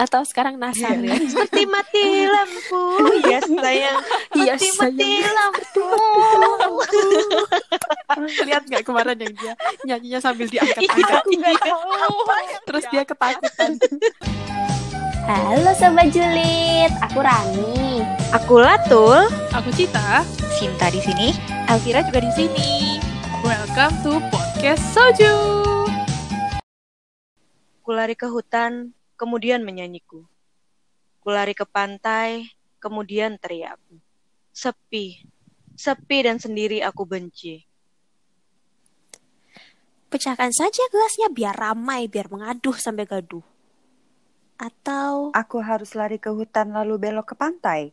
Atau sekarang nasar ya? Seperti mati lampu. Yes, sayang. Iya, Seperti mati lampu. Lihat nggak kemarin yang dia nyanyinya sambil diangkat-angkat. Aku nggak tahu. Terus dia ketakutan. Halo Sobat Julid, aku Rani. Aku Latul. Aku Cita. Cinta di sini. Elvira juga di sini. Welcome to podcast Soju. Ku lari ke hutan, kemudian menyanyiku. Ku lari ke pantai, kemudian teriak. Sepi, sepi dan sendiri aku benci. Pecahkan saja gelasnya biar ramai, biar mengaduh sampai gaduh. Atau Aku harus lari ke hutan lalu belok ke pantai.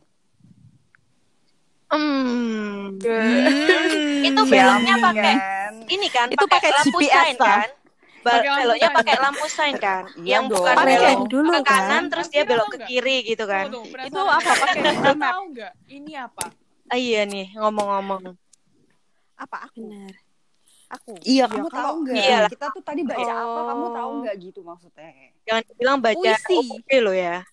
Hmm, Hmm, Itu beloknya pakai kan? ini kan Itu pakai lampu GPS kan? Beloknya pakai lampu sign kan? Iya yang dong. bukan belok dulu ke kanan kan? terus dia belok ke kiri gitu kan? Tunggu, Itu apa? Pakai Google Map. tahu nggak ini apa? Ah, iya nih ngomong-ngomong. Apa aku? benar. Aku. Iya, kamu kalau- tahu nggak? Iyalah. Kita tuh tadi baca apa? Kamu Oh. tahu nggak gitu maksudnya? Jangan bilang baca Puisi. Lo ya.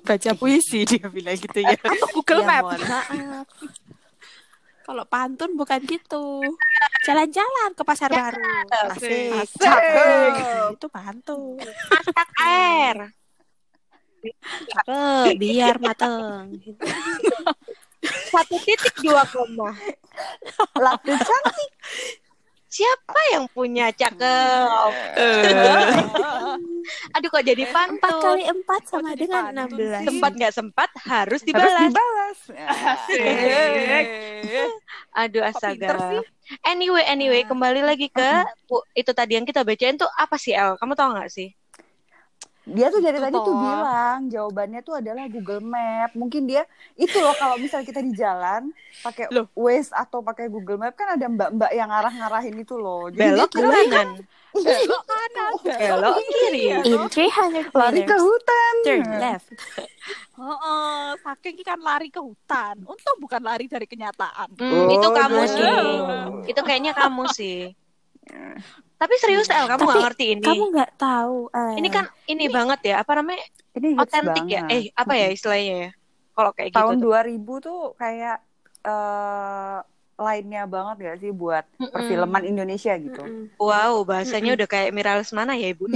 Baca puisi dia bilang gitu ya. Atau Google Ya, Map. maaf. Kalau pantun bukan gitu. Jalan-jalan ke pasar baru. Asik. Asik. Cakep. Itu pantun. Masak air. Cakep, biar mateng. Satu titik dua koma. Lalu cantik. Siapa yang punya cakep? Aduh kok jadi Empat pantun. kali empat sama dengan enam belas. Sempat nggak sempat harus Harus dibalas. dibalas. Aduh astaga. Anyway, anyway, kembali lagi ke itu tadi yang kita bacain tuh apa sih El? Kamu tahu nggak sih? Dia tuh dari Itu tadi tuh bilang jawabannya tuh adalah Google Map. Mungkin dia itu loh kalau misalnya kita di jalan pakai Loh. Waze atau pakai Google Map kan ada mbak-mbak yang ngarah-ngarahin itu loh. Jadi Belok dia kira kanan, Belok kanan. belok kiri. In 300 lari ke hutan. turn left. Heeh, saking kan lari ke hutan. Untung bukan lari dari kenyataan. Hmm, Oh, itu kamu aduh. sih. Itu kayaknya kamu sih. Tapi serius El, kamu nggak ngerti ini? Kamu nggak tahu. eh, Ini kan ini banget ya, apa namanya? Ini Otentik ya? Eh, apa ya istilahnya ya? Kalau kayak gitu. Tahun tuh. 2000 tuh kayak eh lainnya banget gak sih buat Mm-mm. perfilman Indonesia gitu. mm-mm. Wow, bahasanya udah kayak Mira Lesmana ya, Ibu.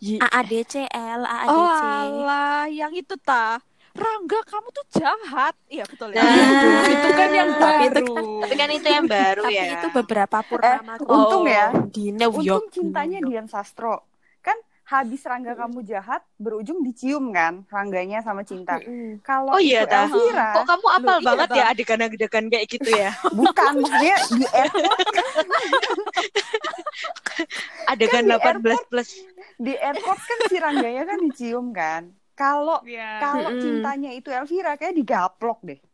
Yi- AADCL, Oh AADC. alah, yang itu ta. Rangga, kamu tuh jahat. Iya betul ya. Nah. itu kan yang Tapi itu baru. Tapi kan itu yang baru Tapi ya. itu beberapa purnama Eh, untung ya. di New York. Untung cintanya Dian Sastro. Kan habis Rangga kamu jahat berujung dicium kan Rangganya sama cinta. Mm-mm. Kalau Oh iya, itu. Elvira, Kok kamu apal Loh, iya, banget Bang. ya adegan-adegan kayak gitu ya? bukan maksudnya di airport Adegan Kan di 18 plus. di airport kan si Rangganya kan dicium kan. Kalau Iya. kalau Mm-mm. cintanya itu Elvira kayak digaplok deh.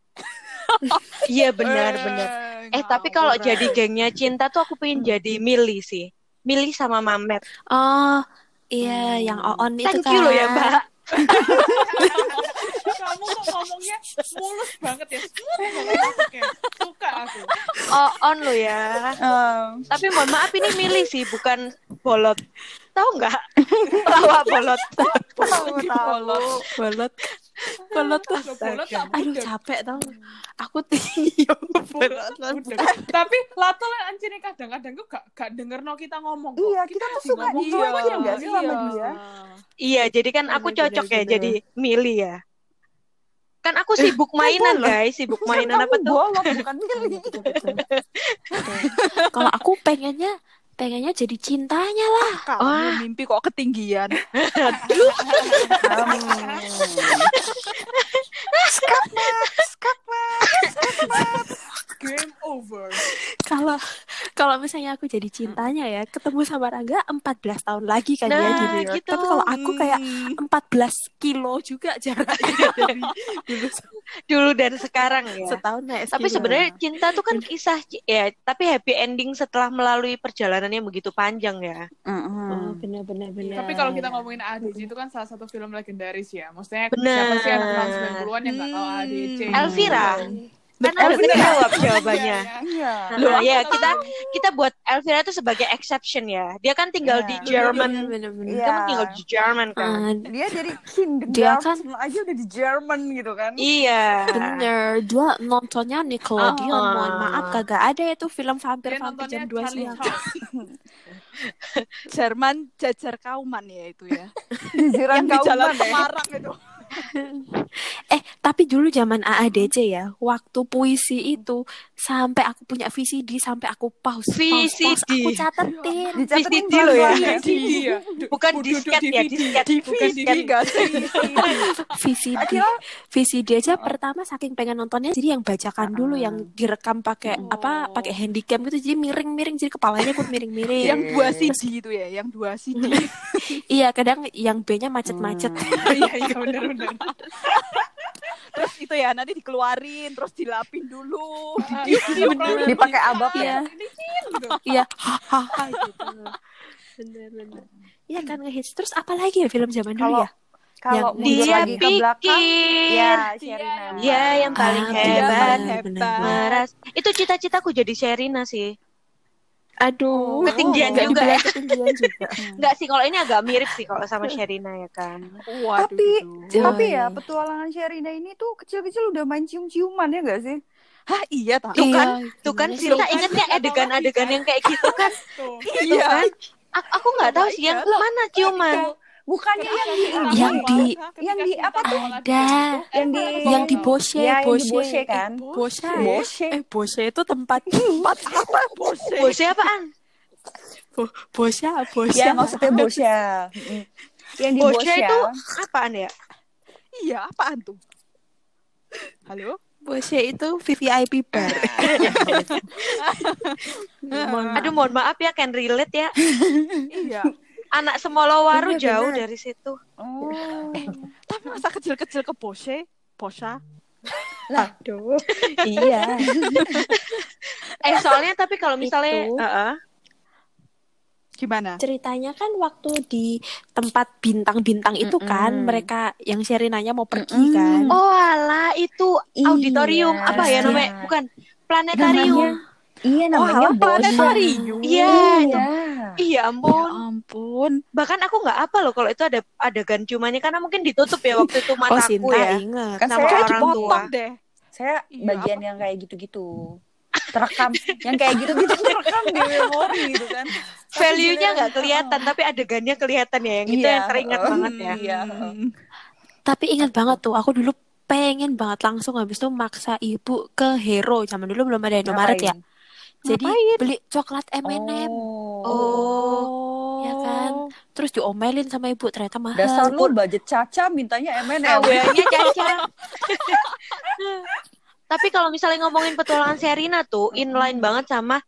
Iya benar benar. Eh tapi kalau jadi gengnya cinta tuh aku pengen jadi Mili sih. Mili sama Mamet. Oh, iya yang Oon itu Thank kan. you loh ya Mbak. kamu kok ngomongnya mulus banget ya. Suka aku. Oh on lo ya. Tapi mohon maaf ini Mili sih bukan bolot. Tahu nggak? Bolot. tahu tahu. Bolot. Bolot bolot tak Aduh capek tau. Aku. Bolot. Tapi lato lah anjir kadang-kadang tuh gak, gak denger no kita ngomong kok. Iya, kita tuh suka sih sama Iya. dia? Iya jadi kan aku cocok ya jadi Mili ya. Kan aku sibuk mainan guys, sibuk mainan apa tuh? bolot bukan milih. Kalau aku pengennya pengennya jadi cintanya lah. Kamu Wah. mimpi kok ketinggian. Game over. Kalau kalau misalnya aku jadi cintanya ya, ketemu sama Rangga 14 tahun lagi kan ya Nah, di New York. gitu. Tapi kalau aku kayak 14 kilo juga jaraknya dari dulu Dulu dan sekarang ya. setahun naik Tapi sebenarnya cinta tuh kan kisah ci- ya, tapi happy ending setelah melalui perjalanan yang begitu panjang ya. Oh, benar benar benar. Tapi kalau kita ngomongin ADC itu kan salah satu film legendaris ya. Maksudnya Bener. siapa sih anak tahun 90-an yang gak tahu ADC? Hmm. Kan Elvira. udah terjawab jawabannya. Iya. Loh, ya kita kita buat Elvira itu sebagai exception ya. Dia kan tinggal Iya. di Jerman. Dia kan tinggal di Jerman kan. Dia jadi Dia kindergarten kan- aja udah di Jerman gitu kan. Iya. Bener, dia nontonnya Nickelodeon, Ah. mohon maaf kagak ada itu film Dia vampir-vampir jam 2 Charlie siang. Jerman jajar kauman ya itu ya. Jajaran yang di Jalan kauman ya. Semarang itu. Eh, tapi dulu zaman AADC ya, waktu puisi itu sampai aku punya VCD sampai aku pause, pause, pause, VCD. aku catetin. Dicatetin VCD lo ya. pelan-pelan DVD ya. Bukan disket ya, disket. Bukan DVD disket. VCD. VCD aja pertama saking pengen nontonnya jadi yang bacakan dulu yang direkam pakai apa pakai handycam gitu jadi miring-miring jadi kepalanya pun miring-miring. yang dua CD itu ya, yang dua CD. iya, kadang yang B-nya macet-macet. Iya iya benar benar. terus itu ya nanti dikeluarin, terus dilapin dulu. dipakai abab ya. Iya, hahaha gitu. Bener-bener. Iya kan ngehits. Terus apa lagi ya film zaman dulu ya? kalau Dia lagi ke belakang, pikir. ya Sherina. Dia yang paling Ah, hebat. hebat. Meras. Itu cita-citaku jadi Sherina sih. Aduh, Ketinggian nggak juga ya. Ketinggian juga. Enggak sih, kalau ini agak mirip sih kalau sama Sherina ya kan. Waduh. Tapi- duh. Tapi ya petualangan Sherina ini tuh kecil-kecil udah main cium-ciuman ya gak sih? Hah, iya tak? Tuh kan, Iya, Tuh kan? Sinta inget nggak adegan-adegan yang kayak gitu kan? Tuh. Tuh Iya. kan? A- aku nggak tahu sih yang mana ciuman. Bukannya yang di Yang di- yang di apa tuh? Ada. Yang di Yang di Boshe, Ya, di Boshe. Boshe kan. Boshe. Boshe. Eh, Boshe itu tempat Tempat apa bose? Bosnya apaan? Bo- Boshe, Boshe. Ya maksudnya. Mm. Yang di Bosnya Bosya. itu apaan ya? Iya, apaan tuh? Halo? Boshe itu VVIP bar. Aduh mohon maaf ya can relate ya. Iya. Anak Semolowaru Iya, jauh benar. dari situ. Oh. Tapi masa kecil-kecil ke bose? Posha? Aduh. iya. Eh soalnya tapi kalau misalnya Itu. Heeh. Gimana? ceritanya kan waktu di tempat bintang-bintang itu kan Mm-mm. mereka yang Sherinanya mau pergi Mm-mm. kan. Oh alah itu Iya. auditorium apa ya namanya? Bukan planetarium. Iya Oh, namanya Bosya. planetarium. Iya, itu. Iya. Iya Ya ampun. ampun. Bahkan aku nggak apa loh kalau itu ada adegan cumanya karena mungkin ditutup ya waktu itu Oh, mataku Sinta ya. inget. Kan Sama saya orang tua. Deh. Saya Iya, bagian yang kayak gitu-gitu. Terekam yang kayak gitu-gitu terekam di memori gitu kan. Value-nya nggak kelihatan tapi adegannya kelihatan ya. Yang itu Iya. yang teringat Oh, banget ya. Iya. Tapi ingat banget tuh, aku dulu pengen banget langsung habis itu maksa ibu ke Hero. Zaman dulu belum ada Indomaret ya. Jadi Ngapain? beli coklat M&M. Oh. Oh. Ya kan? Terus diomelin sama ibu ternyata mahal. Dasar lu budget caca mintanya M&M. Awalnya caca. Tapi kalau misalnya ngomongin petualangan Serina tuh inline banget sama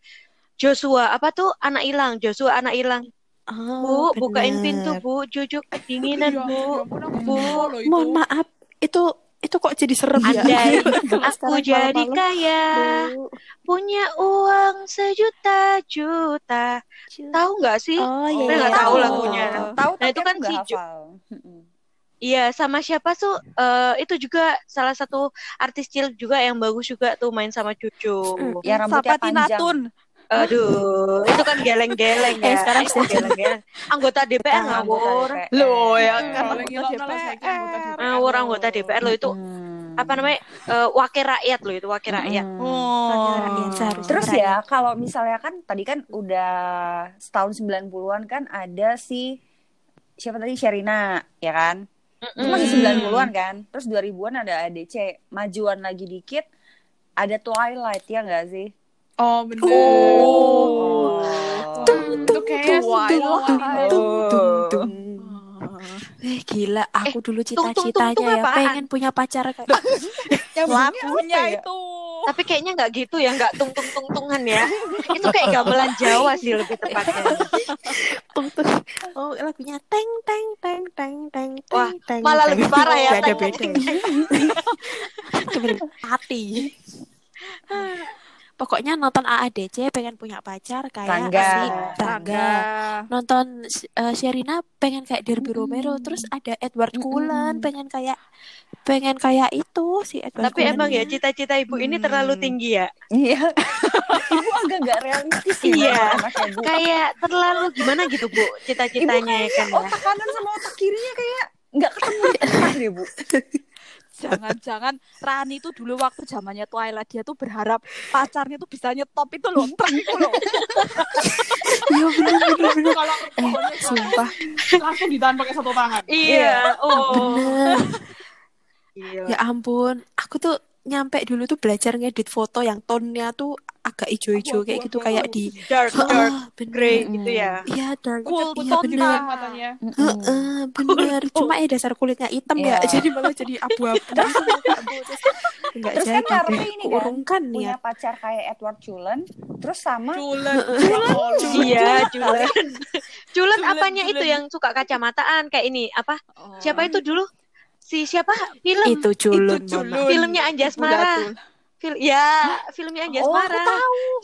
Joshua apa tuh anak hilang Joshua anak hilang Oh, bu bukain bener. pintu bu jujuk kedinginan Iya, bu ya ampun, Bu. Mohon maaf, itu itu kok jadi serem ya? andai aku sekarang jadi malam-malam, kaya punya uang sejuta juta tahu nggak sih Oh Saya iya. iya. nggak tahu Oh. lagunya. Tahu Nah, itu kan si. Iya, sama siapa tuh? eh, itu juga salah satu artis cilik juga yang bagus juga tuh main sama cucu. Mm. Ya rambutnya Sapati panjang. Aduh, itu kan geleng-geleng ya. Eh, sekarang Itu geleng-geleng. Anggota DPR ngawur. Loh, ya Eh, kan kalau anggota DPR. Ngawur anggota DPR lo itu Hmm. apa namanya? eh, wakil rakyat lo itu wakil rakyat. Hmm. Oh. Rakyat seharusnya Terus rakyat. ya kalau misalnya kan tadi kan udah setahun 90-an kan ada si siapa tadi Sherina ya kan? Itu masih 90-an kan? Terus 2000-an ada ADC, majuan lagi dikit ada Twilight ya nggak sih? Oh bener. Oh. Tung, tung, tung. Eh gila, aku dulu tung, tung, tung, tung cita-citanya ya pengen punya pacar kayak Yang apa ya? itu. Tapi kayaknya nggak gitu ya, nggak tung tung tung tungan ya. itu kayak gamelan Jawa sih lebih tepatnya. tung tung. Oh lagunya teng teng teng teng teng Wah, teng, malah lebih parah ya, Gak ada beda. hati. Pokoknya nonton AADC pengen punya pacar kayak Rangga. si Rangga. Nonton eh, Sherina pengen kayak Derby Romero, terus ada Edward Cullen pengen kayak pengen kayak itu si Edward Tapi Cullen. emang ya cita-cita ibu ini terlalu tinggi ya. Iya. Ibu agak gak realistis sih Iya. Kayak terlalu gimana gitu bu cita-citanya ya kan ya. Otak kanan sama otak kirinya kayak nggak ketemu deh, Bu. Jangan-jangan Rani itu dulu waktu zamannya Twilight dia tuh berharap pacarnya tuh bisa nyetop itu loh, truk itu loh. Iya bener bener. Kalau Eh, sumpah langsung ditahan pakai satu tangan. Iya. Oh. bener. Ya ampun, aku tuh nyampe dulu tuh belajar ngedit foto yang tone-nya tuh agak ijo-ijo kayak gitu kayak di Dark, dark, Heeh, bener. grey gitu ya. Iya dark. Cool iya bener. kan katanya. Heeh, bener. Cuma ya dasar kulitnya hitam ya, Iya. jadi malah jadi abu-abu. Enggak Terus jadi kan Narvi deh. ini kan Urungkan punya niat. pacar kayak Edward Cullen, terus sama Culen, culen, Iya. Julen Julen, apanya itu yang suka kacamataan kayak ini apa? Oh. Siapa itu dulu? Si siapa? Film. Itu culun, Itu culun. Filmnya Anjas Mara. Fil ya, filmnya Anjas Oh, Mara.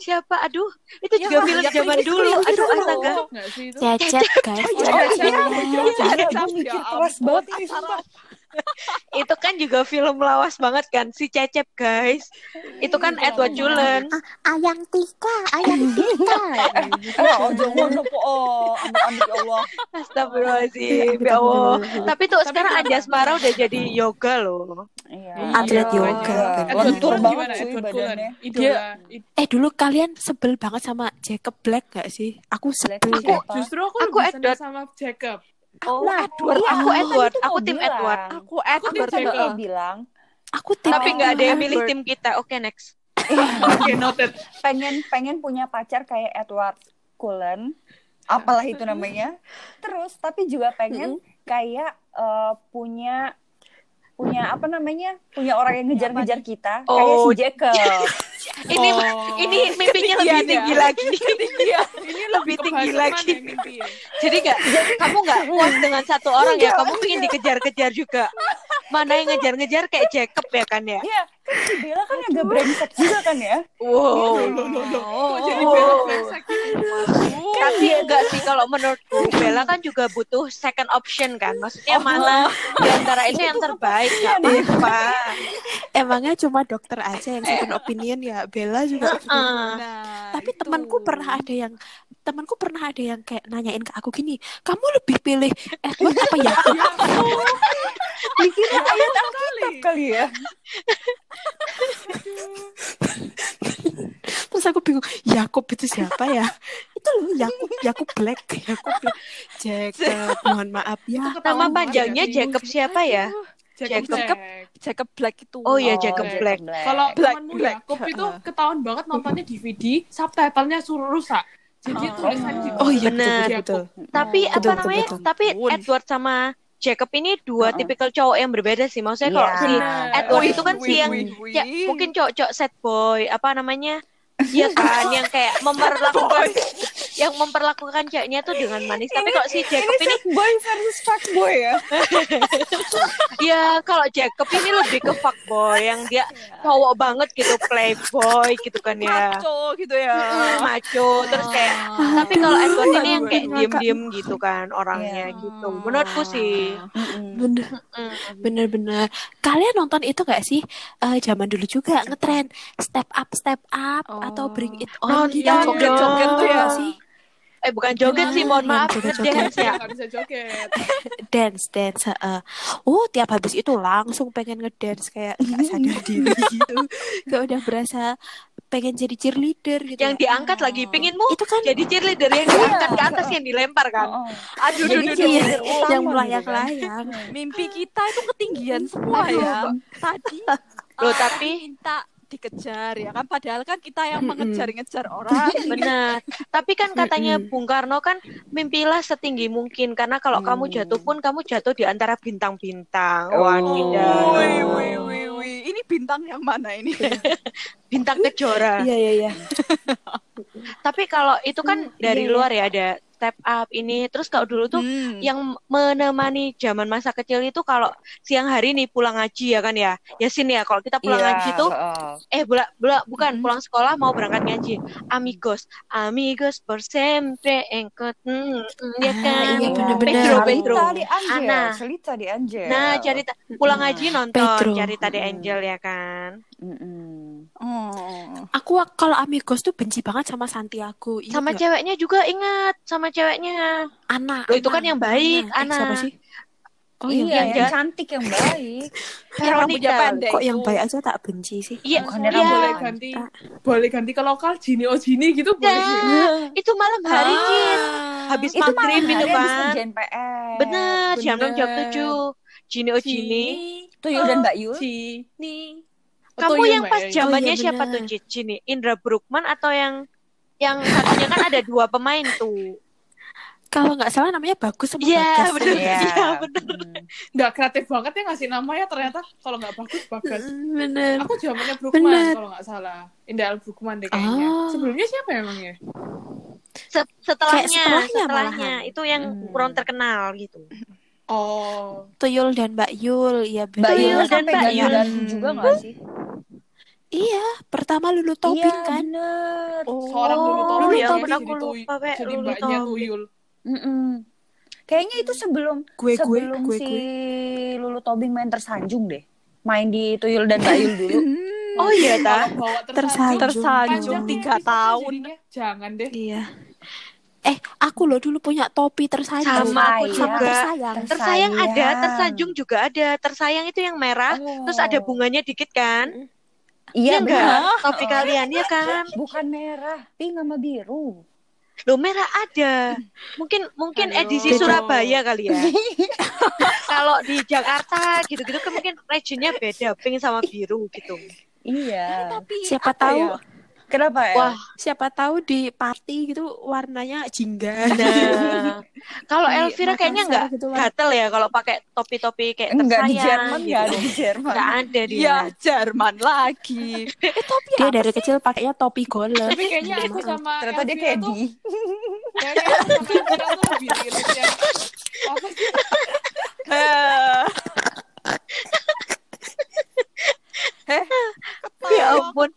Siapa? Aduh, itu Ya, juga Mas, film ya, zaman Chris dulu. Aduh, astaga. Cecep guys. Oh, Cecep. iya. Iya. Iya, Ya keras banget ini. Itu kan juga film lawas banget kan si Cecep, guys. Itu kan Itu Edward lama Julen. Ayang Tika, Ayang Tika. Wah, ojo ngono po. Oh, ampun ya Allah. Astagfirullahaladzim, ya Allah. Tapi tuh sekarang kenapa? Anjas Mara udah jadi yoga loh. Iya. Atlet Iya, yoga. Wah, Edward tur Cullen banget gimana? cuy Edward Cullen. badannya. Eh dulu kalian sebel banget sama Jacob Black gak sih? Aku sebel siapa? Justru aku, Aku Edward. sama Jacob. Oh, Nah, Edward. iya, Aku Edward. Aku tim bilang. Edward. Aku Edward Aku mau bilang aku tim Tapi nggak ada yang milih tim kita. Oke, next. Oke, noted. pengen pengen punya pacar kayak Edward Cullen, apalah itu namanya. Terus tapi juga pengen kayak eh, punya punya apa namanya? Punya orang yang ngejar-ngejar kita kayak Oh. si Jacob. Ini Oh. ini mimpinya lebih Ketinggian tinggi ya. lagi. Iya, ini Lebih tinggi lagi. ya. Jadi nggak, kamu nggak puas dengan satu orang ya? Kamu pengen dikejar-kejar juga. Mana yang ngejar-ngejar kayak Jacob ya kan ya? Iya, kan si Bella kan agak brengsek juga kan ya. Wow. Loh, loh. Kok jadi brengsek gitu? Tapi enggak sih kalau menurutku Bella kan juga butuh second option kan. Maksudnya mana di antara itu yang terbaik nggak apa-apa. Emangnya cuma dokter aja yang second opinion ya Bella juga. Heeh. Nah, Tapi itu. temanku pernah ada yang temanku pernah ada yang kayak nanyain ke aku gini, kamu lebih pilih Edward apa ya? Dikira ayat Alkitab kali ya. Terus aku bingung, Yakob itu siapa ya? Itu loh Yakob, Yakob Black, Black. Jacob, mohon maaf ya. Nama panjangnya ya. Jacob siapa ya? Jacob Jacob. Black. Jacob Black itu. Oh iya, Oh, Jacob Black. Kalau Black, temanmu Black. Yakob itu ketahuan banget nontonnya DVD, subtitlenya suruh rusak. Jadi Oh. tulisannya Oh iya Benar. betul Jacob. betul. Tapi Betul, apa betul, namanya? betul. Tapi Wun. Edward sama Jacob ini dua Heeh. tipikal cowok yang berbeda sih. Maksudnya kalau Iya. si Edward Wih, itu kan si wih, yang wih, ya mungkin cowok-cowok sad boy, apa namanya? Iya kan yang kayak memperlakukan yang memperlakukan ceweknya tuh dengan manis. Tapi kalau si Jacob ini Ini boy versus fuck boy ya. ya kalau Jacob ini lebih ke fuckboy yang dia cowok banget gitu, playboy gitu kan ya. Maco gitu ya. Maco terus kayak tapi kalau Edward ini yang kayak diem-diem gitu kan orangnya Iya. gitu. Menurutku sih. Bener, bener-bener. Kalian nonton itu gak sih? Eh, zaman dulu juga ngetren step up, step up atau bring it on gitu. dong. Joget-joget tuh ya sih? Eh bukan joget sih, mohon Yang maaf, joget-joget. ngedance ya. Nggak bisa joget. Dance, dance. heeh. Oh, tiap habis itu langsung pengen ngedance kayak gak sadar diri gitu. Kayak udah berasa pengen jadi cheerleader gitu. Yang ya. diangkat lagi, pinginmu itu kan jadi cheerleader yang diangkat ke atas yang dilempar kan. Oh, Aduh, Jadi duh, duh, iya, yang melayang-layang. Mimpi kita itu ketinggian semua ya. Tadi Loh, tapi minta dikejar ya kan padahal kan kita yang mengejar-ngejar orang. Benar. Tapi kan katanya. Bung Karno kan mimpilah setinggi mungkin karena kalau kamu jatuh pun kamu jatuh di antara bintang-bintang. Oh. Wadidaw. Wih, wih, wih, wih. Ini ini bintang yang mana ini? bintang kejora. Iya iya iya. Tapi kalau itu kan dari iya. luar ya ada step up ini. Terus kalau dulu tuh Hmm. yang menemani zaman masa kecil itu kalau siang hari nih pulang ngaji ya kan ya. Ya sini ya kalau kita pulang Iya, ngaji tuh heeh. eh bula, bula bukan Mm-mm. pulang sekolah mau berangkat ngaji. Amigos, amigos por siempre engkau mm, mm, ya Ah, kan. iya, bener-bener. Pedro, Pedro. Di Angel, Ana. cerita di Angel. Nah, cerita pulang ngaji nonton Pedro. cerita Mm-mm. Angel ya kan. Mm-mm. Oh. Aku kalau Amigos tuh benci banget sama Santiago. Ingat Sama nggak? ceweknya juga ingat, sama ceweknya. Ana. Loh, itu kan yang baik, Eh, Ana. siapa sih? Oh iya, yang yang, cantik yang baik. Yang rambutnya pendek. kok yang baik aja tak benci sih. Iya, Bukannya iya. boleh ganti boleh ganti ke lokal Jini oh Jini gitu boleh Nah, itu malam hari Ah. Jin. Habis Itu maghrib itu kan. Bener, jam 6 jam Bener. 7. Jini oh Jini. Tuyul dan Mbak Yul. Jini Oh, Kamu Tuyul, yang pas ya? zamannya Oh, iya, siapa tuh Jin? Jini? Indra Brookman atau yang yang satunya kan ada dua pemain tuh. Kalau nggak salah namanya bagus sama Iya, Bagas. bener. Iya, Iya, bener. mm. nggak kreatif banget ya ngasih nama ya ternyata kalau nggak bagus bagus Mm, Bener. aku zamannya Brookman kalau nggak salah Indah Al Brookman deh kayaknya Oh. sebelumnya siapa emangnya Se- setelahnya, setelahnya setelahnya malahan. itu yang Hmm. kurang terkenal gitu. oh Tuyul dan Mbak Yul, iya Mbak. Yul Tuyul dan Mbak Yul. juga nggak sih? Iya, pertama Lulu Tobing iya, kan. bener. seorang Oh, Lulu Tobing ya ya, jadi, aku lupa, Pe, jadi Lulu mbaknya Tobing. Tuyul Mm-mm. Kayaknya itu sebelum Gue gue sebelum gue si gue. Lulu Tobing main tersanjung deh. Main di Tuyul dan Mbak Yul dulu. Oh iya ta. Tersanjung. tersanjung tiga tahun. jadinya. jangan deh Iya. Eh, aku loh dulu punya topi tersanjung. Sama aku Tersayang. juga. tersayang. Tersayang ada, Tersayang. tersanjung juga ada. Tersayang itu yang merah, Oh. terus ada bunganya dikit kan? Iya enggak? benar. Topi kalian ya kan? Bukan merah, pink sama biru. Loh merah ada. Mungkin mungkin Ayo. edisi. Surabaya kali ya. Kalau di Jakarta gitu-gitu kan mungkin regionnya beda, pink sama biru gitu. Iya. Tapi Siapa apa tahu ya? Kenapa ya? Wah, siapa tahu di party gitu warnanya jingga. nah. Kalau Di Elvira kayaknya Makassar nggak gitu, gatel ya kalau pakai topi-topi kayak Enggak di tersayang Jerman, gitu. enggak ada di Jerman. Nggak ada dia. Iya, Jerman lagi. Eh, tapi Dia apa dari sih? kecil pakainya topi golf. tapi kayaknya aku sama Ternyata dia Elvira tuh Kedi. kayaknya aku sama Elvira tuh lebih relate yang apa sih Eh. Ya ampun.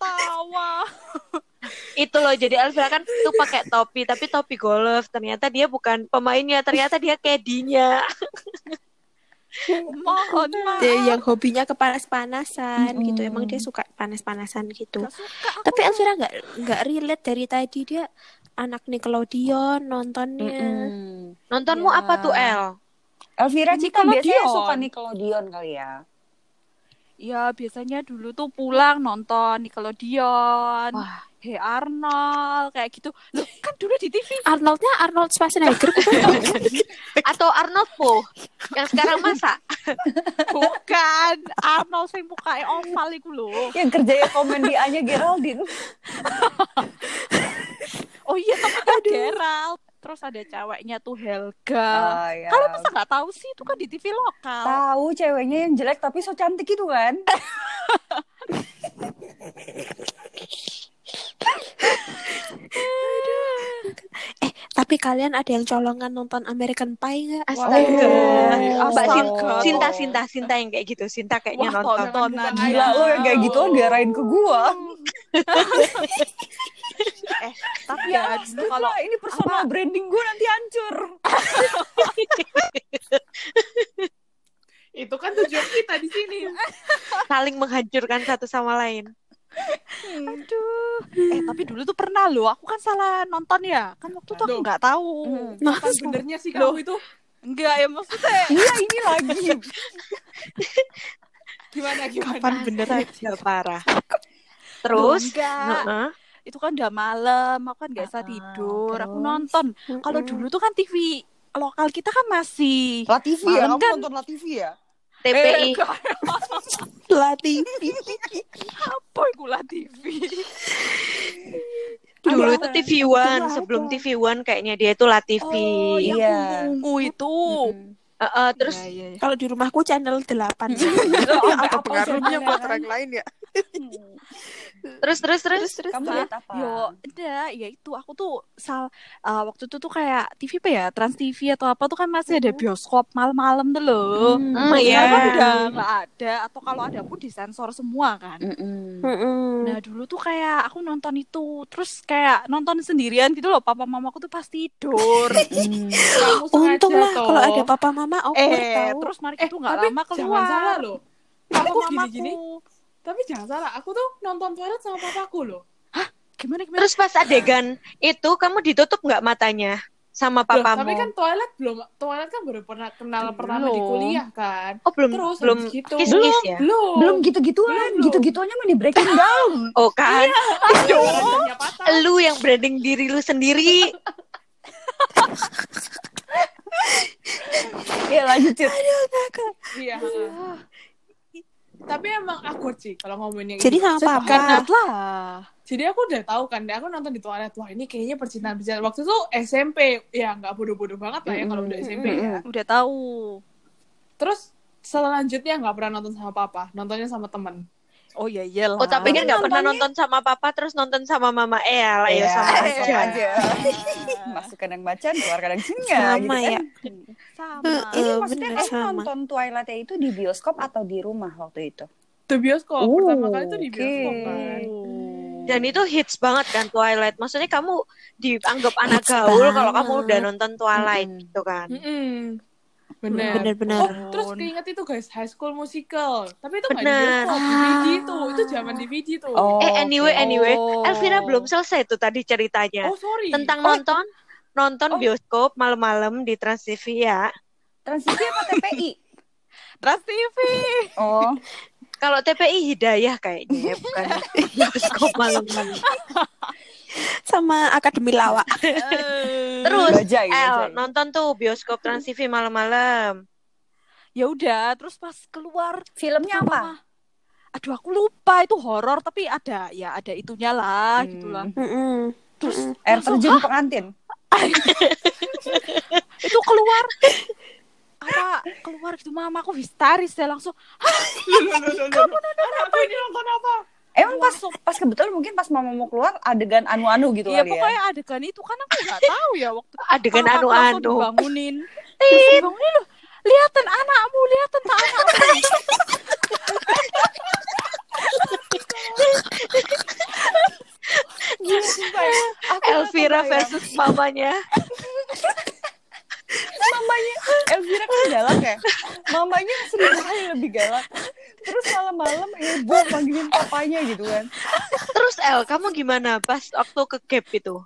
Ketawa. Itu loh jadi Elvira kan tuh pakai topi tapi topi golf. Ternyata dia bukan pemainnya, ternyata dia kedinya. Mohon maaf. Dia yang hobinya kepanas-panasan gitu. Mm-mm. Emang dia suka panas-panasan gitu. Suka. Tapi Elvira nggak nggak relate dari tadi dia anak Nickelodeon nontonnya. Mm-mm. Nontonmu Ya. apa tuh El? Elvira Cika biasanya suka Nickelodeon kali ya. Ya, biasanya dulu tuh pulang nonton Nickelodeon. Wah. Hey Arnold, kayak gitu. Loh, kan dulu di TV. Arnoldnya Arnold Schwarzenegger? Atau Arnold Po yang sekarang masak? Bukan. Arnold sing mukanya oval iku lho. Yang kerjanya komen di Anya Geraldine. Oh iya, temennya Gerald. Terus ada ceweknya tuh Helga. Ah, ya. Kalian masa nggak tahu sih? Itu kan di TV lokal. Tahu ceweknya yang jelek tapi so cantik itu kan. eh, tapi kalian ada yang colongan nonton American Pie nggak? Astaga. Oh, Mbak. Sinta, Sinta, Sinta yang kayak gitu. Sinta kayaknya Wah, nonton. tontonan Gila lo yang kayak gitu diarahin ke gua. Tapi ya, kalau ini personal branding gua nanti hancur. itu kan tujuan kita di sini Saling menghancurkan satu sama lain. Aduh. Eh, tapi dulu tuh pernah loh. Aku kan salah nonton ya. Kan waktu itu aku nggak tahu. Nah, kapan benernya sih Loh. kamu itu Enggak ya maksudnya. Iya ini lagi. gimana gimana kapan bener? Astaga, parah. Terus? Enggak. Itu kan udah malam. Aku kan nggak bisa Ah, tidur. Aku nonton. Kalau dulu tuh kan TV lokal kita kan masih La TV ya, kamu kan- nonton La TV ya? TPI. Eh, enggak. Latih. apa lah TV? Dulu itu TV One, sebelum. TV One kayaknya dia itu La TV. Oh, Iya. yang ungu itu. Eh, eh, terus Iya, iya, iya. Kalau di rumahku channel 8. Oh, apa apa pengaruhnya buat orang lain ya? terus terus terus, Kamu lihat apa? Yo, ada, ya itu aku tuh sal uh, waktu itu tuh kayak TV apa ya, Trans TV atau apa tuh kan masih ada bioskop malam-malam tuh loh. Hmm. Hmm, iya. kan udah nggak ada atau kalau ada pun disensor semua kan. Mm-mm. Nah dulu tuh kayak aku nonton itu terus kayak nonton sendirian gitu loh papa mamaku tuh pas tidur. Mm. Untunglah kalau ada papa mama awkward eh tahu. terus mari Eh, itu nggak lama keluar. jangan salah loh. Aku gini-gini. Tapi jangan salah, aku tuh nonton Twilight sama papaku loh. Gimana gimana? terus pas adegan itu kamu ditutup nggak matanya sama Loh, papamu tapi kan Twilight belum Twilight kan baru pernah kenal pertama di Belum. kuliah kan. oh belum Terus belum gitu. kiss kiss ya Belum. Belum gitu-gituan, Belum, belum. gitu-gituannya mah di breaking down. oh kan patah. lu yang branding diri lu sendiri Iya lanjut. Cit. Iya. Tapi emang awkward sih kalau ngomongin yang Jadi sama papa. Karena lah. jadi aku udah tahu kan, aku nonton di Twilight, wah ini kayaknya percintaan percintaan waktu itu SMP, ya nggak bodoh-bodoh banget lah ya kalau udah SMP ya. Udah tahu. Terus selanjutnya nggak pernah nonton sama papa, nontonnya sama temen. Oh iya iyalah. oh tapi kan nggak pernah nonton sama papa terus nonton sama mama eh lah ya Iya, sama sama aja aja. Masuk kadang macan, keluar kadang singa. Sama gitu kan. ya. sama. Ini Eh, maksudnya bener, kamu sama. nonton Twilight itu di bioskop atau di rumah waktu itu? Di bioskop, Oh, pertama kali itu di bioskop kan. dan itu hits banget kan Twilight maksudnya kamu dianggap anak Hits gaul kalau banget. kamu udah nonton Twilight Mm-mm. gitu kan Mm-mm. Bener. Bener-bener. Oh, terus keinget itu guys, High School Musical. Tapi itu nggak di Bener. bioskop, DVD tuh. Itu zaman DVD tuh. Oh, eh anyway oke. anyway Oh. Elvira belum selesai tuh tadi ceritanya Oh, sorry. tentang Oh. nonton nonton Oh. bioskop malam-malam di Trans TV ya Trans TV apa TPI? Trans TV. Oh, kalau TPI Hidayah kayaknya ya bukan bioskop malam-malam Sama Akademi Lawak. Terus Bajai, El bajai. nonton tuh bioskop Trans TV malam-malam ya udah, terus pas keluar filmnya apa? apa? Aduh aku lupa itu horor tapi ada ya ada itunya lah Hmm. gitu lah. Mm-mm. Terus Air langsung, terjun pengantin. itu keluar apa keluar gitu mama aku histeris ya langsung Kamu nonton apa ini nonton apa? Emang pas pas kebetulan mungkin pas mama mau keluar adegan anu-anu gitu Iya kali ya. pokoknya adegan itu kan aku nggak tahu ya waktu adegan aku anu-anu. dibangunin. Terus dibangunin loh. Lihatan anakmu lihatan tak anakmu. Elvira versus mamanya. Mamanya Elvira kan galak ya. Mamanya seribu kali lebih galak. Terus malam-malam heboh manggilin papanya gitu kan. terus El kamu gimana pas waktu ke gap itu?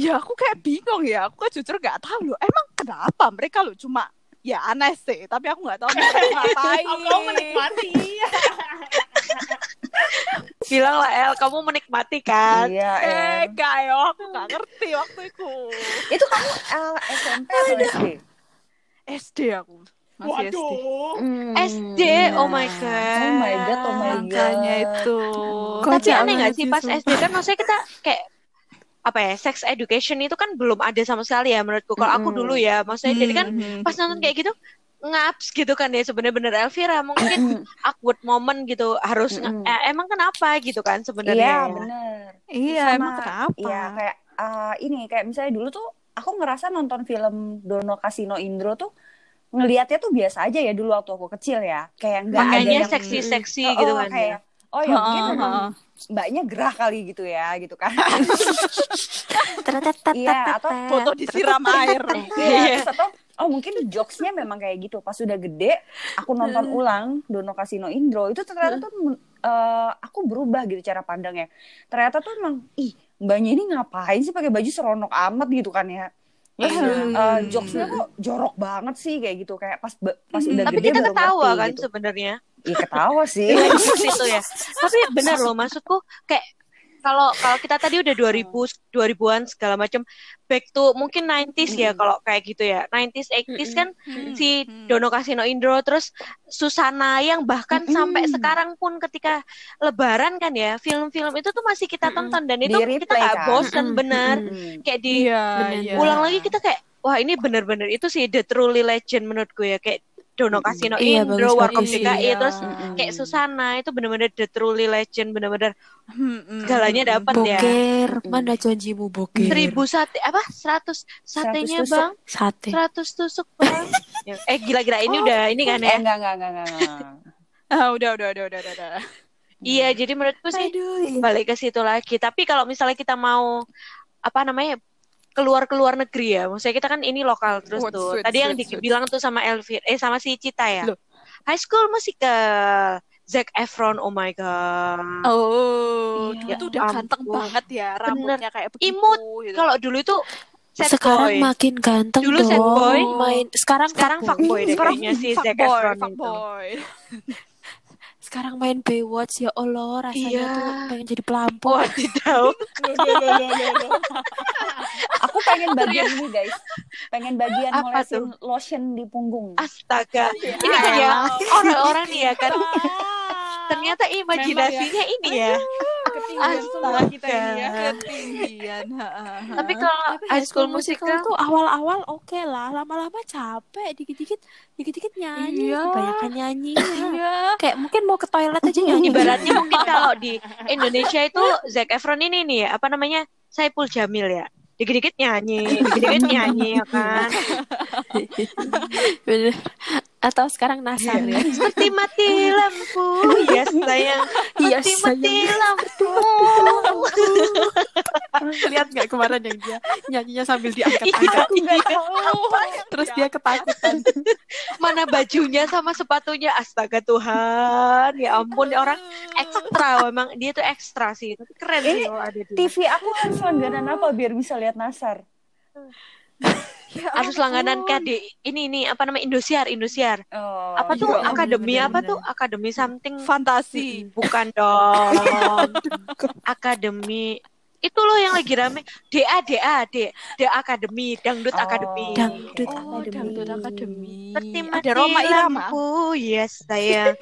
Ya aku kayak bingung ya. Aku kan jujur nggak tahu loh. Emang kenapa mereka loh? Cuma ya aneh sih. Tapi aku nggak tahu mereka ngapain. Kamu menikmati. bilang lah El kamu menikmati kan? Iya, eh eh. kayak aku nggak ngerti waktu itu. Itu kamu eh, SMP atau SD? SD aku masih SD Waduh. SD oh my god Oh my god, oh my god. makanya itu tapi Kocak aneh gak sih pas. SD kan maksudnya kita kayak apa ya sex education itu kan belum ada sama sekali ya menurutku kalau aku dulu ya maksudnya jadi kan Mhm. pas nonton kayak gitu ngaps gitu kan ya sebenarnya bener Elvira mungkin awkward moment gitu harus eh, emang kenapa gitu kan Iya, sebenarnya ya. bener. iya Sama- emang kenapa Iya, kayak eh, ini kayak misalnya dulu tuh aku ngerasa nonton film Dono Kasino Indro tuh ngelihatnya tuh biasa aja ya dulu waktu aku kecil ya. Kayak nggak ada makanya yang seksi-seksi Oh, gitu kan ya. kayak oh ya mungkin memang mbaknya gerah kali gitu ya gitu kan. Iya, atau foto disiram air Iya, terus atau oh mungkin jokesnya memang kayak gitu. Pas udah gede, aku nonton ulang Dono Kasino Indro itu ternyata tuh eh, aku berubah gitu cara pandangnya. Ternyata tuh emang ih mbaknya ini ngapain sih pakai baju seronok amat gitu kan ya. Terus eh, jokesnya kok jorok banget sih kayak gitu kayak pas pas udah tapi gede kita baru ketawa ngerti kan gitu. sebenarnya Iya ketawa sih. Iya, itu ya. Tapi benar loh maksudku kayak kalau kalau kita tadi udah 2000 2000-an segala macam back to mungkin 90s ya kalau kayak gitu ya. 90s 80s kan si Dono Kasino Indro terus Susana yang bahkan sampai sekarang pun ketika lebaran kan ya film-film itu tuh masih kita tonton dan itu Di kita nggak kan? bosen bener. Mm. kayak di iya Bener. iya. ulang lagi kita kayak wah ini bener-bener itu sih the truly legend menurut gue ya. Kayak Dono Kasino Iya, Indro, Warkop. DKI, Iya. terus kayak Susana itu bener-bener the truly legend, bener-bener segalanya dapat ya. Boker, mana janjimu boker? Seribu sate apa? Seratus satenya tusuk. bang? Sate. Seratus tusuk bang? Ya, eh gila-gila ini udah ini kan Eh, ya? enggak, enggak, enggak, enggak, enggak. Ah, udah, udah, udah, udah, udah, udah. Iya, jadi menurutku sih Aduh, iya. balik ke situ lagi. Tapi kalau misalnya kita mau apa namanya keluar keluar negeri ya, maksudnya kita kan ini lokal terus Wait, tuh. wait, Tadi yang wait, wait. dibilang tuh sama Elvir, eh sama si Cita ya. Loh. High School Musical, Zac Efron, oh my god. Oh, Iya, itu udah ganteng ampun. banget ya, rambutnya kayak begitu. Imut. gitu. Kalau dulu itu sad Sekarang boy. makin ganteng Dulu dong. sad boy. Main sekarang Sekarang fuckboy deh Sekarang kayaknya si Zac Efron fuckboy. Sekarang main Baywatch ya Allah, rasanya Iya. tuh pengen jadi pelampung. Wadidaw. Aku pengen bagian ini, guys. Pengen bagian Apa molesin lotion di punggung. Astaga. Ini kan ya orang-orang nih ya kan. Ternyata imajinasinya ini ya. Ketinggian semua kita ini ya. Ketinggian. Tapi kalau Tapi High School Musical tuh awal-awal oke lah, lama-lama capek, dikit-dikit, dikit-dikit nyanyi, Iya. kebanyakan nyanyi. Iya. Kayak mungkin mau ke toilet aja nyanyi. ibaratnya mungkin kalau di Indonesia itu Zac Efron ini nih ya, apa namanya? Saipul Jamil ya. Dikit-dikit nyanyi, dikit-dikit nyanyi ya kan. Bener. Atau sekarang nasar ya. Seperti mati lampu, ya sayang. Iya, Seperti mati lampu. Lihat nggak kemarin yang dia nyanyinya sambil diangkat-angkat. Nggak tahu. Terus dia ketakutan. Mana bajunya sama sepatunya, astaga Tuhan. Ya ampun, orang ekstra memang dia tuh ekstra sih. Tapi keren sih Ini kalau ada dia. TV aku harus langganan apa biar bisa lihat Nasar? Harus langganan KD ini nih apa namanya Indosiar, Indosiar. Oh, apa tuh iya. akademi bener, apa bener. tuh akademi something Fantasi. bukan dong akademi itu loh yang lagi rame DA DA D DA Akademi Dangdut Oh. Akademi Dangdut Oh, Akademi. Dangdut Akademi. seperti Ada Roma Irama. lampu yes saya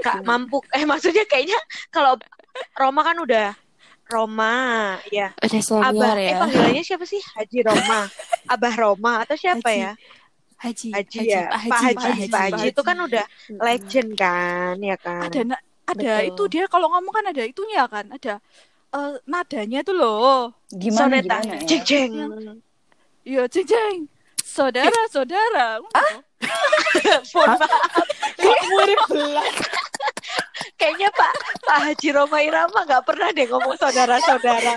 kak mampu eh maksudnya kayaknya kalau Roma kan udah Roma ya Udah Abah senior eh ya. panggilannya siapa sih Haji Roma Abah Roma atau siapa Haji. ya Haji. Haji, ya Pak Pak Haji Pak Pak Haji itu kan udah legend kan ya kan Ada ada Betul. itu dia kalau ngomong kan ada itunya kan, ada eh, nadanya tuh loh. Gimana soneta gimana ya? jeng jeng Iya, jeng jeng. Saudara, saudara. Mohon maaf. Kayaknya Pak Pak Haji Roma Irama nggak pernah deh ngomong saudara-saudara.